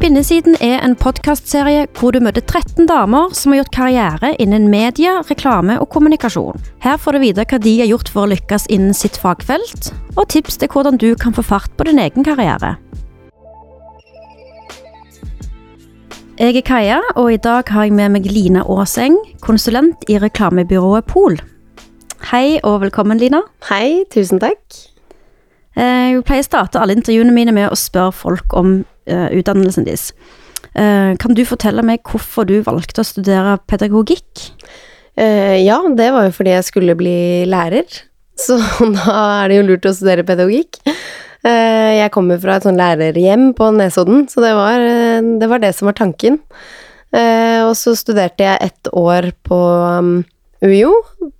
Kvinnesiden er en podkastserie hvor du møter 13 damer som har gjort karriere innen media, reklame og kommunikasjon. Her får du vite hva de har gjort for å lykkes innen sitt fagfelt, og tips til hvordan du kan få fart på din egen karriere. Jeg er Kaja, og i dag har jeg med meg Lina Aaseng, konsulent i reklamebyrået Pol. Hei og velkommen, Lina. Hei, tusen takk. Eh, Jeg pleier å starte alle intervjuene mine med å spørre folk om utdannelsen deres. Eh, kan du fortelle meg hvorfor du valgte å studere pedagogikk? Eh, ja, det var jo fordi jeg skulle bli lærer, så da er det jo lurt å studere pedagogikk. Eh, jeg kommer fra et sånn lærerhjem på Nesodden, så det var, eh, det var det som var tanken. Eh, og så studerte jeg ett år på um, UiO,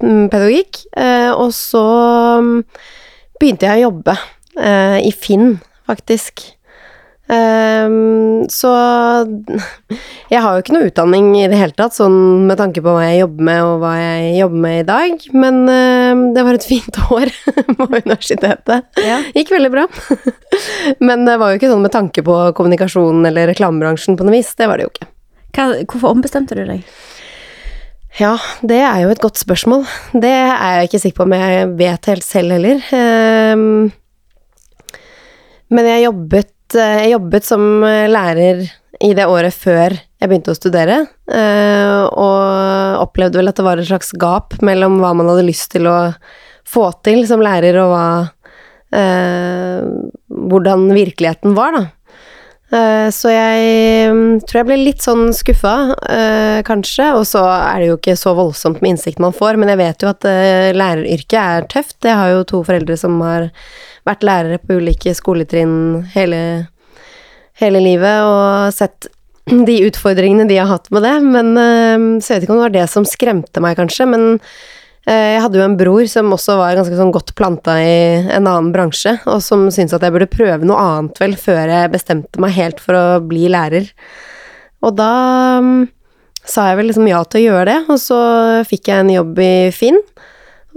mm, pedagogikk, eh, og så um, begynte jeg å jobbe eh, i Finn, faktisk. Ehm, så jeg har jo ikke noe utdanning i det hele tatt, sånn med tanke på hva jeg jobber med og hva jeg jobber med i dag, men um, det var et fint år på universitetet. Ja. Gikk veldig bra. men det var jo ikke sånn med tanke på kommunikasjonen eller reklamebransjen på noe vis, det var det jo ikke. Hva, hvorfor ombestemte du deg? Ja, det er jo et godt spørsmål. Det er jeg ikke sikker på om jeg vet helt selv heller. Um, Men jeg jobbet, jeg jobbet som lærer i det året før jeg begynte å studere, eh, og opplevde vel at det var et slags gap mellom hva man hadde lyst til å få til som lærer, og hva eh, Hvordan virkeligheten var, da. Eh, Så jeg mm, tror jeg ble litt sånn skuffa, eh, kanskje. Og så er det jo ikke så voldsomt med innsikt man får, men jeg vet jo at eh, læreryrket er tøft. Jeg har jo to foreldre som har vært lærere på ulike skoletrinn hele, hele livet, og sett de utfordringene de har hatt med det. Men så Så jeg vet ikke om det var det som skremte meg, kanskje. Men eh, jeg hadde jo en bror som også var ganske sånn godt planta i en annen bransje, og som syntes at jeg burde prøve noe annet vel før jeg bestemte meg helt for å bli lærer. Og da mm, sa jeg vel liksom ja til å gjøre det, og så fikk jeg en jobb i Finn.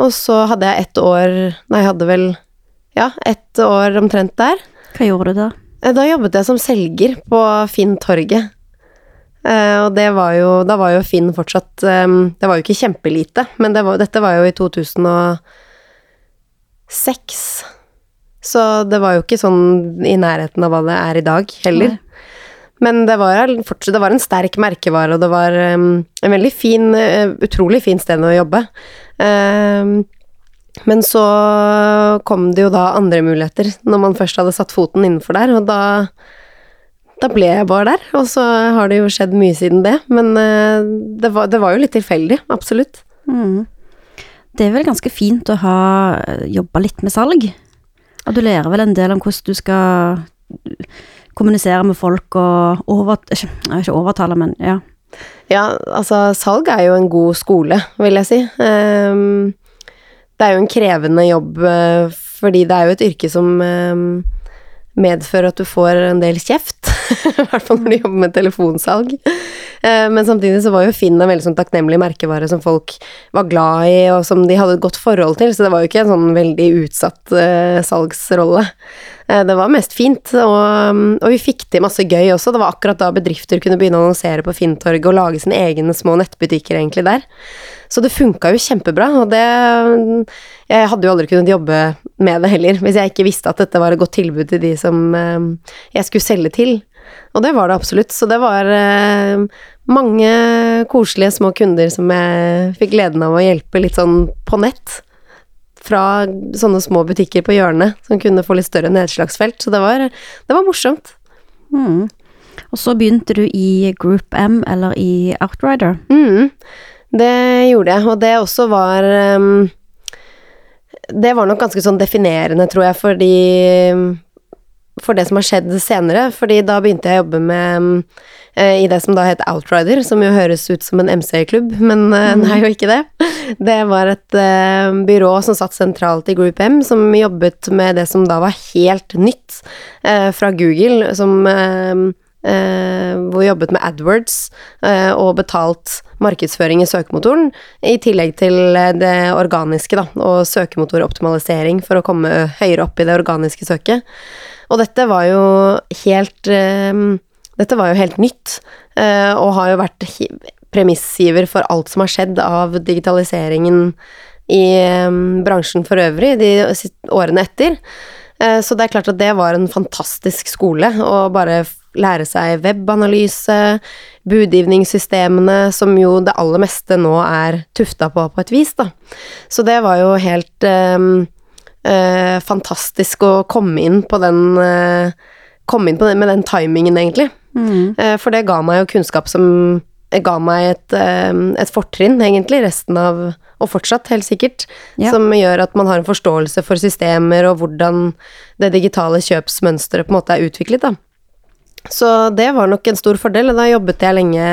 Og så hadde jeg ett år Nei, jeg hadde vel ja, ett år omtrent der. Hva gjorde du da? Eh, Da jobbet jeg som selger på Finn Torget. Eh, og det var jo Da var jo Finn fortsatt eh, Det var jo ikke kjempelite, men det var, dette var jo i 2006. Så det var jo ikke sånn i nærheten av hva det er i dag heller. Men det var, fortsatt, det var en sterk merkevare, og det var um, en veldig fin, uh, utrolig fin sted å jobbe. Um, men så kom det jo da andre muligheter, når man først hadde satt foten innenfor der, og da, da ble jeg bare der. Og så har det jo skjedd mye siden det, men uh, det, var, det var jo litt tilfeldig, absolutt. Mm. Det er vel ganske fint å ha jobba litt med salg. Og du lærer vel en del om hvordan du skal kommunisere med folk og over, ikke, ikke overtale, men ja. Ja, altså salg er jo en god skole, vil jeg si. Um, det er jo en krevende jobb, eh, fordi det er jo et yrke som um, medfører at du får en del kjeft. I hvert fall når du jobber med telefonsalg. Eh, Men samtidig så var jo Finn en veldig sånn takknemlig merkevare som folk var glad i, og som de hadde et godt forhold til, så det var jo ikke en sånn veldig utsatt eh, salgsrolle. Eh, Det var mest fint, og, og vi fikk til masse gøy også. Det var akkurat da bedrifter kunne begynne å annonsere på Finntorget og lage sine egne små nettbutikker egentlig der. Så det funka jo kjempebra, og det Jeg hadde jo aldri kunnet jobbe med det heller, hvis jeg ikke visste at dette var et godt tilbud til de som eh, jeg skulle selge til. Og det var det absolutt. Så det var eh, mange koselige små kunder som jeg fikk gleden av å hjelpe litt sånn på nett. Fra sånne små butikker på hjørnet som kunne få litt større nedslagsfelt. Så det var, det var morsomt. Mm. Og så begynte du i Group M, eller i Outrider. Mm, det gjorde jeg, og det også var um, Det var nok ganske sånn definerende, tror jeg, fordi For det som har skjedd senere, fordi da begynte jeg å jobbe med um, i det som da het Outrider, som jo høres ut som en MC-klubb, men uh, det er jo ikke det. Det var et uh, byrå som satt sentralt i Group M, som jobbet med det som da var helt nytt fra Google, som eh, hvor vi jobbet med AdWords eh, og betalt markedsføring i søkemotoren, i tillegg til eh, det organiske, da, og søkemotoroptimalisering for å komme høyere opp i det organiske søket. Og dette var jo helt eh, dette var jo helt nytt, eh, og har jo vært premissgiver for alt som har skjedd av digitaliseringen i eh, bransjen for øvrig de årene etter. Eh, Så det er klart at det var en fantastisk skole å bare lære seg webanalyse, budgivningssystemene, som jo det aller meste nå er tufta på på et vis, da. Så det var jo helt eh, eh, fantastisk å komme inn på den eh, Komme inn på den med den timingen, egentlig. Eh, for det ga meg jo kunnskap som ga meg et, eh, et fortrinn, egentlig, resten av Og fortsatt, helt sikkert. Ja. Som gjør at man har en forståelse for systemer og hvordan det digitale kjøpsmønsteret på en måte er utviklet, da. Så det var nok en stor fordel, da jobbet jeg lenge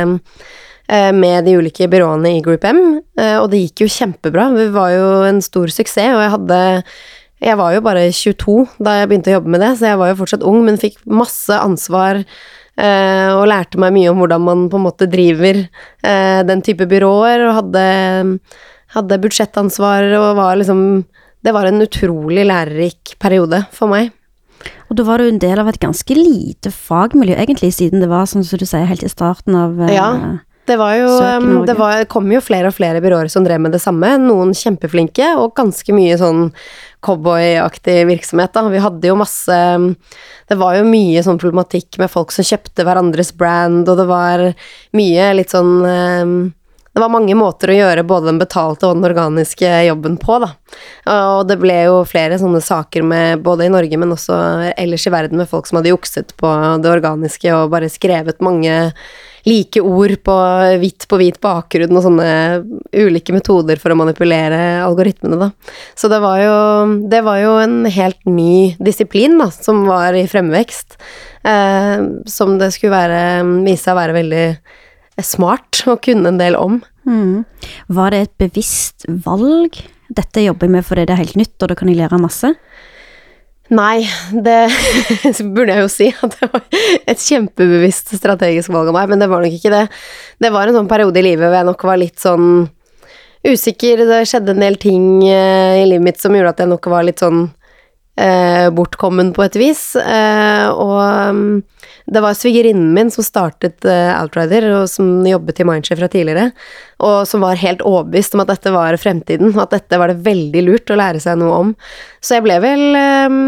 eh, med de ulike byråene i Group M, eh, og det gikk jo kjempebra. Vi var jo en stor suksess, og jeg hadde Jeg var jo bare 22 da jeg begynte å jobbe med det, så jeg var jo fortsatt ung, men fikk masse ansvar eh, og lærte meg mye om hvordan man på en måte driver den type byråer, og hadde, hadde budsjettansvar og var liksom Det var en utrolig lærerik periode for meg. Og da var du en del av et ganske lite fagmiljø, egentlig, siden det var, sånn som du sier, helt i starten av eh, Ja. Det var jo um. Det var, kom jo flere og flere byråer som drev med det samme. Noen kjempeflinke, og ganske mye sånn cowboyaktig virksomhet, da. Vi hadde jo masse um, Det var jo mye sånn problematikk med folk som kjøpte hverandres brand, og det var mye litt sånn um, det var mange måter å gjøre både den betalte og den organiske jobben på, da. Og det ble jo flere sånne saker med, både i Norge, men også ellers i verden, med folk som hadde jukset på det organiske og bare skrevet mange like ord på hvitt på hvit bakgrunn og sånne ulike metoder for å manipulere algoritmene, da. Så det var jo, det var jo en helt ny disiplin, da, som var i fremvekst. Eh, som det skulle være, vise seg å være veldig smart å kunne en del om. Mm. Var det et bevisst valg? Dette jobber jeg med fordi det er helt nytt, og da kan jeg lære masse? Nei, det burde jeg jo si, at det var et kjempebevisst strategisk valg av meg, men det var nok ikke det. Det var en sånn periode i livet hvor jeg nok var litt sånn usikker, det skjedde en del ting eh, i livet mitt som gjorde at jeg nok var litt sånn bortkommen på et vis. Eh, og mm, det var svigerinnen min som startet eh, Outrider, og som jobbet i Mindshare fra tidligere, og som var helt overbevist om at dette var fremtiden, at dette var det veldig lurt å lære seg noe om. Så jeg ble vel eh,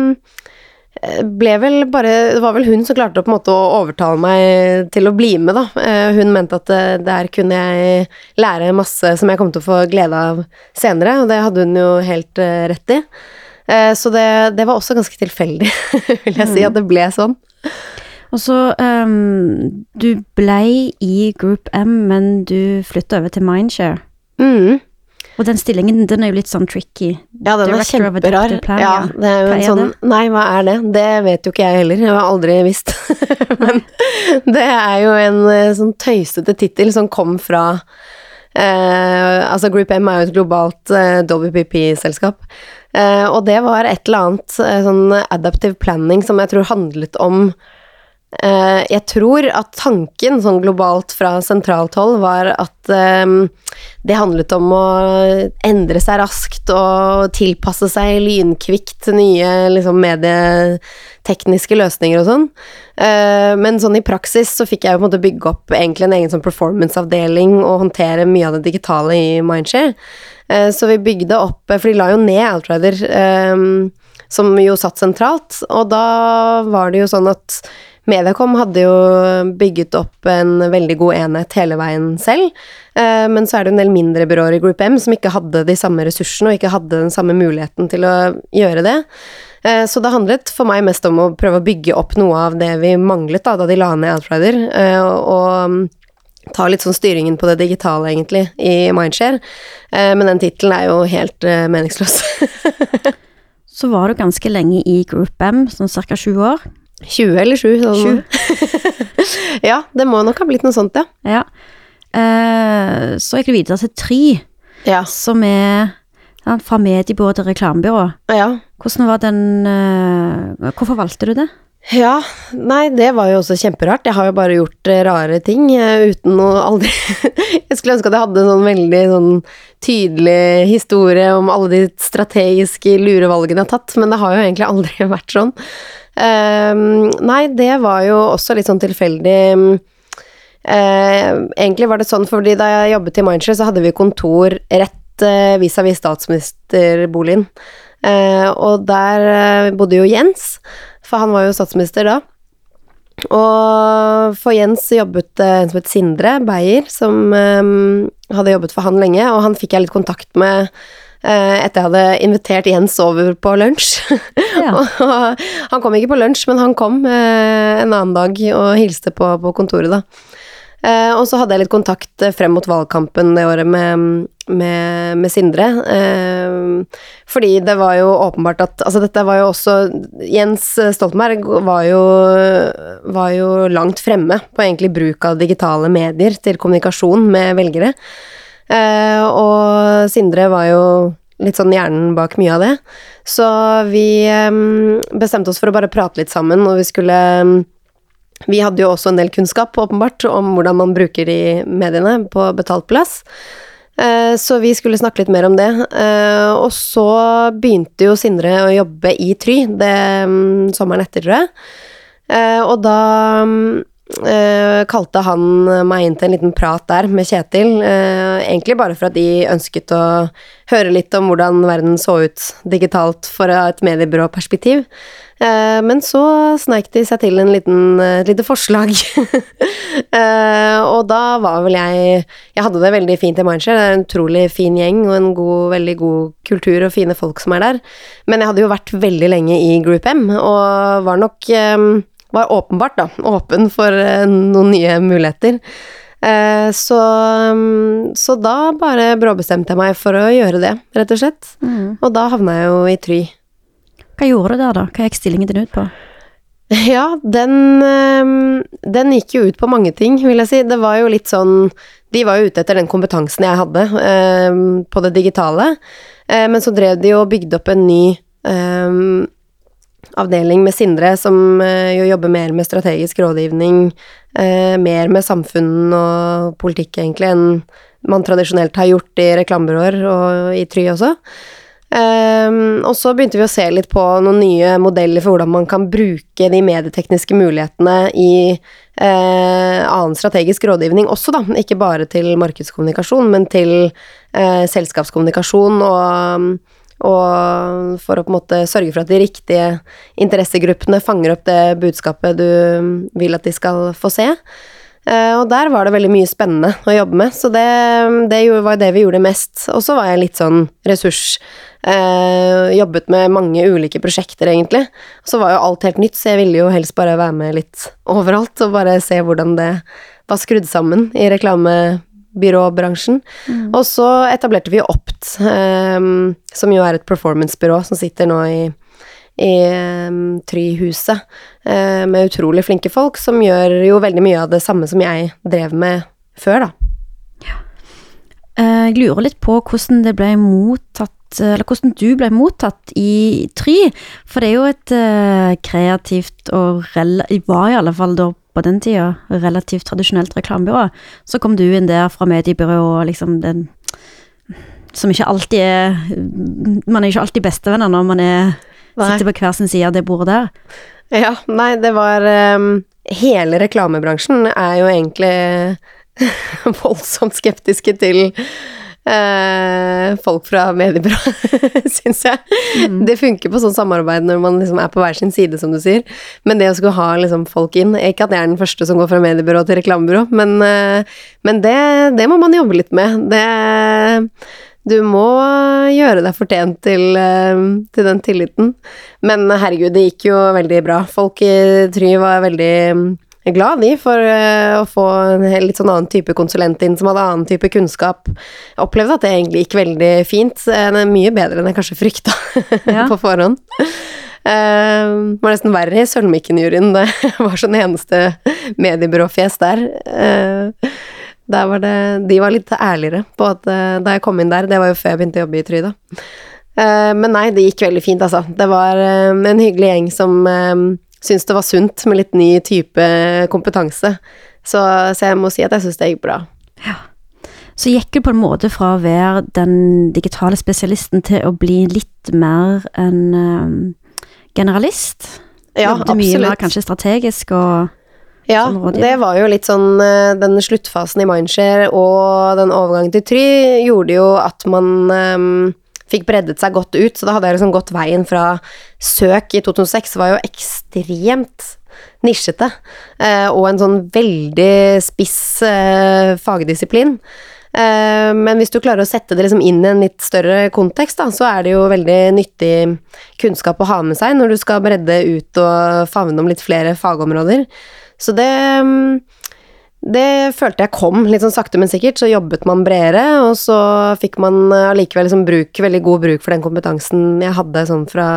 ble vel bare Det var vel hun som klarte å på en måte å overtale meg til å bli med, da. Eh, Hun mente at eh, der kunne jeg lære masse som jeg kom til å få glede av senere, og det hadde hun jo helt eh, rett i. Eh, Så det, det var også ganske tilfeldig, vil jeg si, at det ble sånn. Og så um, Du blei i Group M, men du flytta over til Mindshare. Mm. Og den stillingen, den er jo litt sånn tricky. Ja, den er kjemperar. Ja, det er jo en sånn det? Nei, hva er det? Det vet jo ikke jeg heller. Jeg har aldri visst. Men det er jo en eh, sånn tøysete tittel som kom fra Altså, Group M er jo et globalt eh, WPP-selskap. Eh, og det var et eller annet eh, sånn adaptive planning som jeg tror handlet om Eh, jeg tror at tanken sånn globalt fra sentralt hold var at eh, det handlet om å endre seg raskt og tilpasse seg lynkvikt til nye liksom, medietekniske løsninger og sånn. Eh, men sånn i praksis så fikk jeg på en måte bygge opp egentlig en egen sånn performance-avdeling og håndtere mye av det digitale i Mindshare. Eh, så vi bygde opp For de la jo ned Outrider, eh, som jo satt sentralt, og da var det jo sånn at Mediacom hadde jo bygget opp en veldig god enhet hele veien selv, eh, men så er det en del mindre byråer i Group M som ikke hadde de samme ressursene og ikke hadde den samme muligheten til å gjøre det. Eh, Så det handlet for meg mest om å prøve å bygge opp noe av det vi manglet da, da de la ned Outrider, eh, og, ta litt sånn styringen på det digitale, egentlig, i Mindshare. Men den tittelen er jo helt meningsløs. Så var du ganske lenge i Group M, sånn ca. sju år. 20 eller 7? Sånn. ja, det må nok ha blitt noe sånt, ja. Ja. Eh, så gikk du videre til Tri, Ja. som er ja, fra mediebyrå til reklamebyrå. ja. Hvordan var den eh, Hvorfor valgte du det? Ja, nei, det var jo også kjemperart. Jeg har jo bare gjort eh, rare ting eh, uten å aldri Jeg skulle ønske at jeg hadde en sånn veldig sånn tydelig historie om alle de strategiske lure valgene jeg har tatt, men det har jo egentlig aldri vært sånn. Um, nei, det var jo også litt sånn tilfeldig. Uh, egentlig var det sånn fordi da jeg jobbet i Mindshare, så hadde vi kontor rett vis-à-vis statsministerboligen. Uh, og der bodde jo Jens, for han var jo statsminister da. Og for Jens jobbet eh, en som het Sindre Beyer, som um, hadde jobbet for han lenge, og han fikk jeg litt kontakt med eh, etter jeg hadde invitert Jens over på lunsj. Ja. og han kom ikke på lunsj, men han kom en annen dag og hilste på, på kontoret, da. Eh, og så hadde jeg litt kontakt eh, frem mot valgkampen det året med, med, med Sindre. Eh, fordi det var jo åpenbart at Altså, dette var jo også Jens Stoltenberg var jo, var jo langt fremme på egentlig bruk av digitale medier til kommunikasjon med velgere. Eh, og Sindre var jo litt sånn hjernen bak mye av det. Så vi eh, bestemte oss for å bare prate litt sammen, og vi skulle Vi hadde jo også en del kunnskap, åpenbart, om hvordan man bruker de mediene på betalt plass. Eh, Så vi skulle snakke litt mer om det. Eh, Og så begynte jo Sindre å jobbe i Try det mm, sommeren etter, tror jeg. Eh, Og da eh, kalte han meg inn til en liten prat der med Kjetil. Uh, egentlig bare for at de ønsket å høre litt om hvordan verden så ut digitalt fra et mediebyråperspektiv. Uh, men så sneik de seg til en liten, eh, et lite forslag. eh, og da var vel jeg Jeg hadde det veldig fint i Mindshare. Det er en utrolig fin gjeng og en god, veldig god kultur og fine folk som er der. Men jeg hadde jo vært veldig lenge i Group M, og var nok eh, var åpenbart da, åpen for eh, noen nye muligheter. Eh, så, mm, så da bare bråbestemte jeg meg for å gjøre det, rett og slett. Mm. Og da havna jeg jo i Try. Hva gjorde du der, da? Hva gikk stillingen din ut på? Ja, den, eh, den gikk jo ut på mange ting, vil jeg si. Det var jo litt sånn De var jo ute etter den kompetansen jeg hadde eh, på det digitale. Eh, men så drev de og bygde opp en ny eh, avdeling med Sindre, som eh, jo jobber mer med strategisk rådgivning, eh, mer med samfunn og politikk, egentlig, enn man tradisjonelt har gjort i reklamebyråer og i Try også. Ehm, og så begynte vi å se litt på noen nye modeller for hvordan man kan bruke de medietekniske mulighetene i eh, annen strategisk rådgivning også, da. Ikke bare til markedskommunikasjon, men til eh, selskapskommunikasjon og, og for å på en måte sørge for at de riktige interessegruppene fanger opp det budskapet du vil at de skal få se. Eh, og der var det veldig mye spennende å jobbe med, så det, det var det vi gjorde mest. Og så var jeg litt sånn ressurs. Eh, jobbet med mange ulike prosjekter, egentlig. Så var jo alt helt nytt, så jeg ville jo helst bare være med litt overalt, og bare se hvordan det var skrudd sammen i reklamebyråbransjen. Og så etablerte vi Opt, um, som jo er et performancebyrå som sitter nå i i um, Tryhuset eh, med utrolig flinke folk som gjør jo veldig mye av det samme som jeg drev med før, da. Eh, Jeg lurer litt på hvordan det ble mottatt eller hvordan du ble mottatt i Try, for det er jo et eh, kreativt og rel var i alle fall da på den tida relativt tradisjonelt reklamebyrå. Så kom du inn der fra mediebyrå og liksom den Som ikke alltid er Man er ikke alltid bestevenner når man er, sitter på hver sin side av det bordet der. Ja, nei, det var um, Hele reklamebransjen er jo egentlig voldsomt skeptiske til eh, folk fra mediebyrå, syns jeg. Det funker på sånn samarbeid når man liksom er på hver sin side, som du sier. Men det å skulle ha liksom folk inn Ikke at jeg er den første som går fra mediebyrå til reklamebyrå, men, eh, men det, det må man jobbe litt med. Det du må gjøre deg fortjent til, eh, til den tilliten. Men herregud, det gikk jo veldig bra. Folk i Try var veldig mm, glad, de, for eh, å få en litt sånn annen type konsulent inn, som hadde annen type kunnskap. Jeg opplevde at det egentlig gikk veldig fint. Eh, Det er mye bedre enn jeg kanskje frykta Ja. på forhånd. Eh, Det var nesten verre i Sølvmikken-juryen. Det var sånn eneste mediebyråfjes der. Uh, der var det, de var litt ærligere på at uh, da jeg kom inn der Det var jo før jeg begynte å jobbe i Try, da. Eh, men nei, det gikk veldig fint, altså. Det var en hyggelig gjeng som uh, syntes det var sunt med litt ny type kompetanse. Så, så jeg må si at jeg syns det gikk bra. Ja. Så gikk du på en måte fra å være den digitale spesialisten til å bli litt mer en um, generalist? Ja, absolutt. mye mer kanskje strategisk og Ja, det var jo litt sånn eh, Den sluttfasen i Mindshare og den overgangen til Try gjorde jo at man eh, fikk breddet seg godt ut, så da hadde jeg liksom gått veien fra søk i 2006, var jo ekstremt nisjete, eh, og en sånn veldig spiss eh, fagdisiplin. Eh, men hvis du klarer å sette det liksom inn i en litt større kontekst, da, så er det jo veldig nyttig kunnskap å ha med seg når du skal bredde ut og favne om litt flere fagområder. Så det mm, det følte jeg kom litt sånn sakte, men sikkert. Så jobbet man bredere, og så fikk man eh, allikevel liksom bruk, veldig god bruk for den kompetansen jeg hadde sånn fra,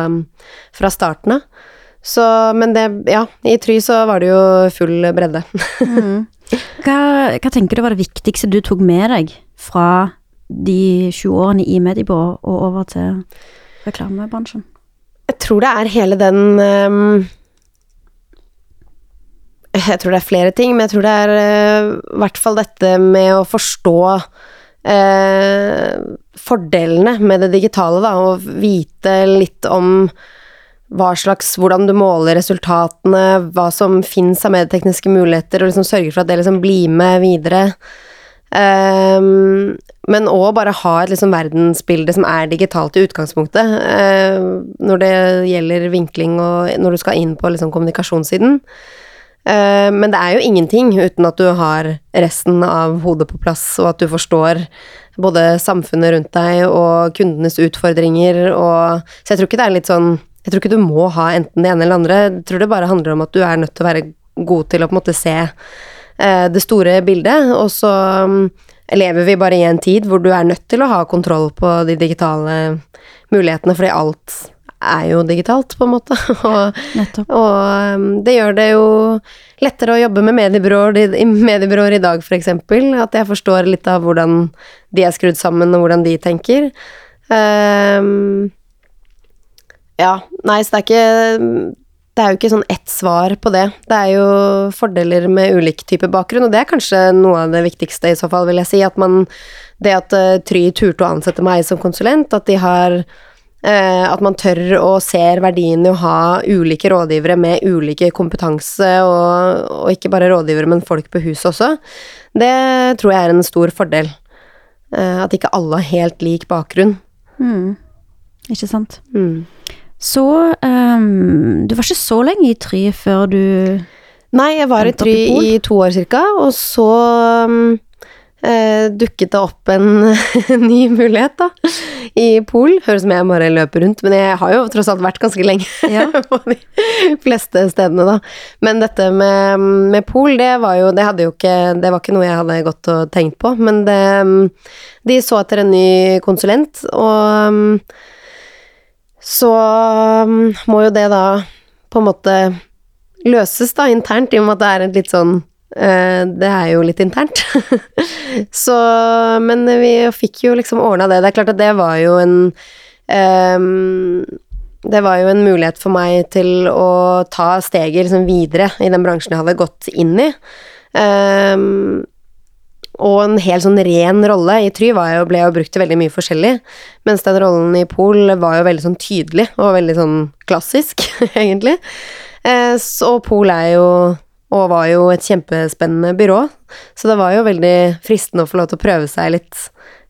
fra starten av. Så, men det, ja, i Try så var det jo full bredde. hva, hva tenker du var det viktigste du tok med deg fra de 20 årene i Medibor og over til reklamebransjen? Jeg tror det er hele den ehm, Jeg tror det er flere ting, men jeg tror det er eh, i hvert fall dette med å forstå eh, fordelene med det digitale, da, og vite litt om hva slags, hvordan du måler resultatene, hva som fins av medietekniske muligheter, og liksom sørge for at det liksom blir med videre. Um, men òg bare ha et liksom verdensbilde som er digitalt i utgangspunktet, eh, når det gjelder vinkling og når du skal inn på liksom kommunikasjonssiden. Eh, men det er jo ingenting uten at du har resten av hodet på plass, og at du forstår både samfunnet rundt deg og kundenes utfordringer og Så jeg tror ikke det er litt sånn Jeg tror ikke du må ha enten det ene eller det andre. Jeg tror det bare handler om at du er nødt til å være god til å på en måte se eh, det store bildet, og så mm, lever vi bare i en tid hvor du er nødt til å ha kontroll på de digitale mulighetene, fordi alt er jo digitalt, på en måte. og og um, det gjør det jo lettere å jobbe med mediebyråer mediebyråer i dag, f.eks. At jeg forstår litt av hvordan de er skrudd sammen, og hvordan de tenker. Um, ja, nei, så det er ikke Det er jo ikke sånn ett svar på det. Det er jo fordeler med ulik type bakgrunn, og det er kanskje noe av det viktigste i så fall, vil jeg si. At man Det at uh, Try turte å ansette meg som konsulent, at de har at man tør og ser verdien i å ha ulike rådgivere med ulike kompetanse, og, og ikke bare rådgivere, men folk på huset også. Det tror jeg er en stor fordel. Eh, at ikke alle har helt lik bakgrunn. Mm. Ikke sant. Mm. Så um, Du var ikke så lenge i Try før du Nei, jeg var i Try i to år cirka, og så mm, eh, dukket det opp en ny mulighet, da, i Pol. Høres ut som jeg bare løper rundt, men jeg har jo tross alt vært ganske lenge Ja. på de fleste stedene, da. Men dette med, med Pol, det var jo Det hadde jo ikke Det var ikke noe jeg hadde gått og tenkt på, men det De så etter en ny konsulent, og så må jo det da på en måte løses da internt, i og med at det er et litt sånn Det er jo litt internt. så Men vi fikk jo liksom ordna det. Det er klart at det var jo en um, Det var jo en mulighet for meg til å ta steget liksom videre i den bransjen jeg hadde gått inn i. Um, og en helt sånn ren rolle i Try jo, ble jo brukt til veldig mye forskjellig, mens den rollen i Pol var jo veldig sånn tydelig og veldig sånn klassisk, egentlig. Eh, så Pol er jo, og var jo et kjempespennende byrå, så det var jo veldig fristende å få lov til å prøve seg litt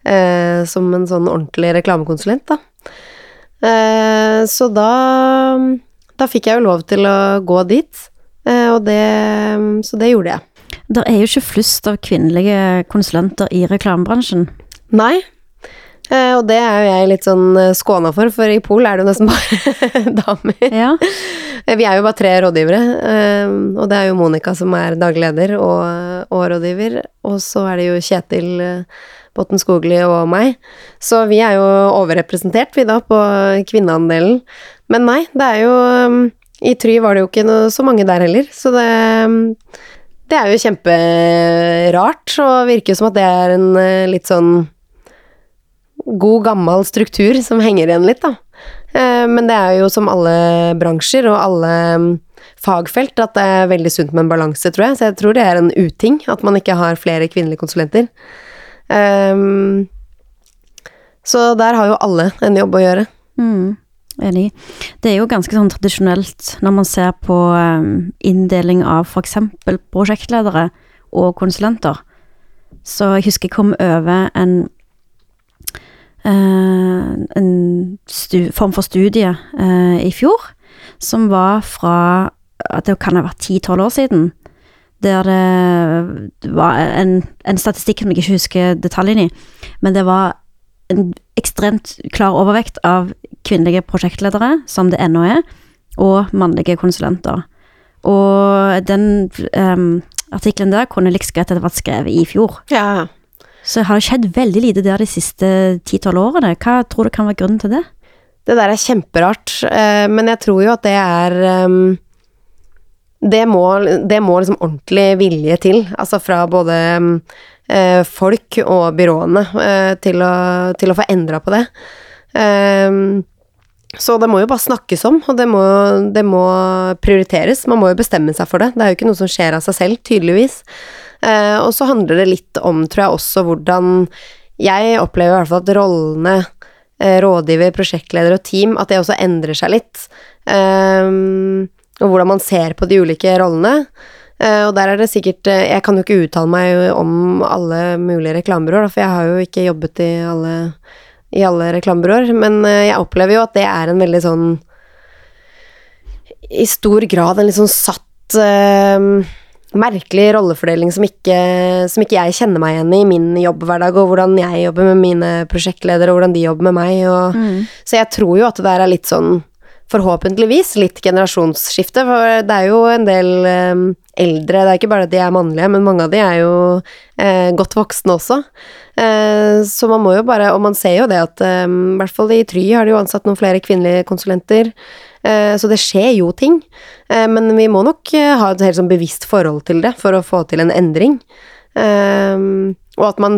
eh, som en sånn ordentlig reklamekonsulent, da. Eh, så da, da fikk jeg jo lov til å gå dit, eh, og det, så det gjorde jeg. Det er jo ikke flust av kvinnelige konsulenter i reklamebransjen. Nei. Eh, og det er jo jeg litt sånn eh, skåna for, for i Pol er det jo nesten bare damer. Ja. Eh, Vi er jo bare tre rådgivere, og det er jo Monica som er daglig leder og, og rådgiver, og så er det jo Kjetil Botten Skogli og meg. Så vi er jo overrepresentert, vi da, på kvinneandelen. Men nei, det er jo I Try var det jo ikke noe, så mange der heller, så det det er jo kjemperart, og virker som at det er en litt sånn god, gammel struktur som henger igjen litt, da. Eh, Men det er jo som alle bransjer og alle mm, fagfelt at det er veldig sunt med en balanse, tror jeg. Så jeg tror det er en uting at man ikke har flere kvinnelige konsulenter. Um, så der har jo alle en jobb å gjøre. Mm. Enig. Det er jo ganske sånn tradisjonelt når man ser på um, inndeling av f.eks. prosjektledere og konsulenter. Så jeg husker jeg kom over en en form for studie uh, i fjor, som var fra at det kan ha vært ti-tolv år siden. Der det var en, en statistikk som jeg ikke husker detaljene i, men det var en ekstremt klar overvekt av kvinnelige prosjektledere, som det ennå er, og mannlige konsulenter. Og den um, artikkelen der kunne like godt vært skrevet i fjor. Ja. Så har det skjedd veldig lite der de siste ti-tolv årene. Hva tror du kan være grunnen til det? Det der er kjemperart, eh, men jeg tror jo at det er um, det, må, det må liksom ordentlig vilje til, altså fra både eh, folk og byråene eh, til, å, til, å, få endra på det. Eh, så det må jo bare snakkes om, og det må, det må, prioriteres. Man må jo bestemme seg for det. Det er jo ikke noe som skjer av seg selv, tydeligvis. Eh, og så handler det litt om, tror jeg også, hvordan Jeg opplever i hvert fall at rollene eh, rådgiver, prosjektleder og team, at det også endrer seg litt. Eh, og hvordan man ser på de ulike rollene. Og der er det sikkert Jeg kan jo ikke uttale meg om alle mulige reklamebyråer, for jeg har jo ikke jobbet i alle, i alle reklamebyråer, men jeg opplever jo at det er en veldig sånn I stor grad en litt sånn satt merkelig rollefordeling som ikke, som ikke, jeg kjenner meg igjen i i min jobbhverdag, og hvordan jeg jobber med mine prosjektledere, og hvordan de jobber med meg, og mm. Så jeg tror jo at det der er litt sånn forhåpentligvis litt generasjonsskifte, for det er jo en del um, eldre Det er ikke bare at de er mannlige, men mange av de er jo eh, godt voksne også. Eh, så man må jo bare Og man ser jo det at um, i hvert fall i Try har de jo ansatt noen flere kvinnelige konsulenter. Eh, så det skjer jo ting. Eh, men vi må nok ha et helt sånn bevisst forhold til det for å få til en endring. og at man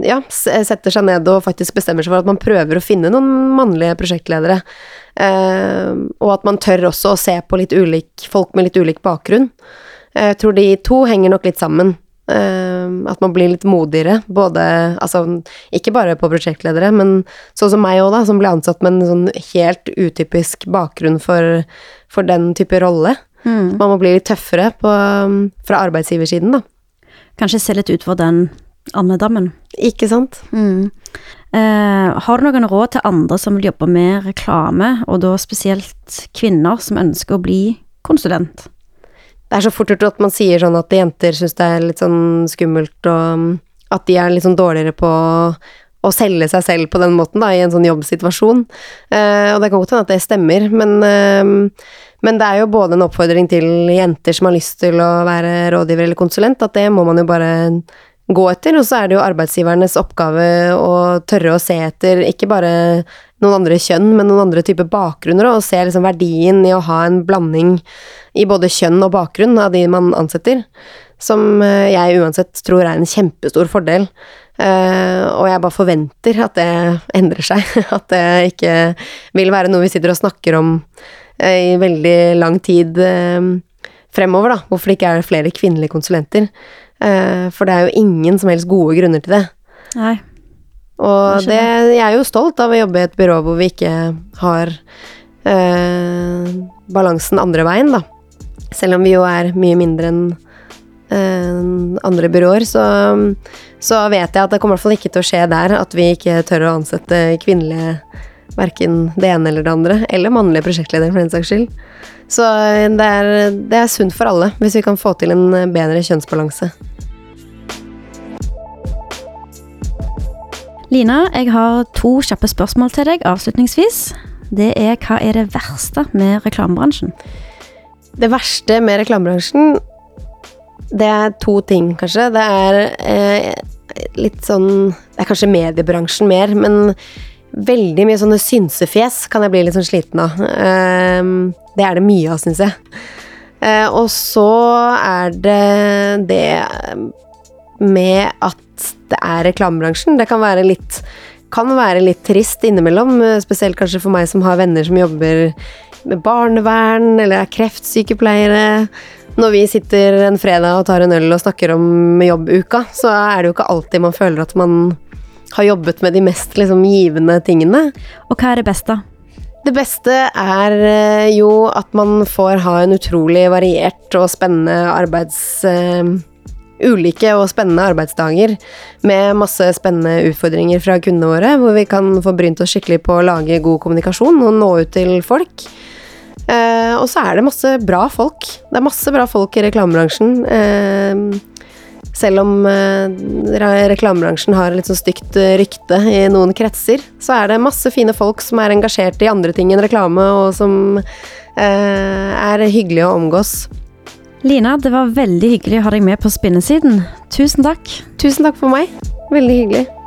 ja, setter seg ned og faktisk bestemmer seg for at man prøver å finne noen mannlige prosjektledere. Eh, og at man tør også å se på litt ulik, folk med litt ulik bakgrunn. Eh, jeg tror de to henger nok litt sammen. Eh, at man blir litt modigere, både Altså, ikke bare på prosjektledere, men sånn som meg òg, da, som ble ansatt med en sånn helt utypisk bakgrunn for, for den type rolle. Mm. Man må bli litt tøffere på, fra arbeidsgiversiden, da. Kanskje se litt ut for den andedammen. Ikke sant. Mm. Eh, har du noen råd til andre som vil jobbe med reklame, og da spesielt kvinner som ønsker å bli konsulent? Det er så fort gjort at man sier sånn at jenter syns det er litt sånn skummelt, og mm, at de er litt sånn dårligere på å selge seg selv på den måten, da, i en sånn jobbsituasjon. Eh, og det kan godt hende at det stemmer, men, eh, men det er jo både en oppfordring til jenter som har lyst til å være rådgiver eller konsulent, at det må man jo bare gå etter, og så er det jo arbeidsgivernes oppgave å tørre å se etter ikke bare noen andre kjønn, men noen andre typer bakgrunner, og se liksom verdien i å ha en blanding i både kjønn og bakgrunn av de man ansetter, som eh, jeg uansett tror er en kjempestor fordel. Uh, og jeg bare forventer at det endrer seg, at det ikke vil være noe vi sitter og snakker om uh, i veldig lang tid fremover, da. Hvorfor det ikke er flere kvinnelige konsulenter. Eh, for det er jo ingen som helst gode grunner til det. Nei. Og det, jeg er jo stolt av å jobbe i et byrå hvor vi ikke har eh, balansen andre veien, da. Selv om vi jo er mye mindre enn andre byråer, så, så, vet jeg at det kommer i hvert fall ikke til å skje der at vi ikke tør å ansette kvinnelige verken det ene eller det andre, eller mannlige prosjektledere, for den saks skyld. Så det er, det er sunt for alle hvis vi kan få til en bedre kjønnsbalanse. Lina, jeg har to kjappe spørsmål til deg avslutningsvis. Det er hva er det verste med reklamebransjen? Det verste med reklamebransjen, det er to ting, kanskje. Det er eh, litt sånn Det er kanskje mediebransjen mer, men veldig mye sånne synsefjes kan jeg bli litt sånn sliten av. Eh, det er det mye av, syns jeg. Eh, og så er det det med at det er reklamebransjen. Det kan være litt kan være litt trist innimellom, spesielt kanskje for meg som har venner som jobber med barnevern eller er kreftsykepleiere. Når vi sitter en fredag og tar en øl og snakker om jobbuka, så er det jo ikke alltid man føler at man har jobbet med de mest liksom, givende tingene. Og hva er det beste? Det beste er eh, jo at man får ha en utrolig variert og spennende arbeids... Uh, ulike og spennende arbeidsdager med masse spennende utfordringer fra kundene våre, hvor vi kan få brynt oss skikkelig på å lage god kommunikasjon og nå ut til folk. Eh, og så er det masse bra folk. Det er masse bra folk i reklamebransjen. Eh, selv om eh, reklamebransjen har litt sånn stygt eh, rykte i noen kretser, så er det masse fine folk som er engasjert i andre ting enn reklame, og som eh, er hyggelige å omgås. Lina, det var veldig hyggelig å ha deg med på spinnesiden. Tusen takk. Tusen takk for meg. Veldig hyggelig.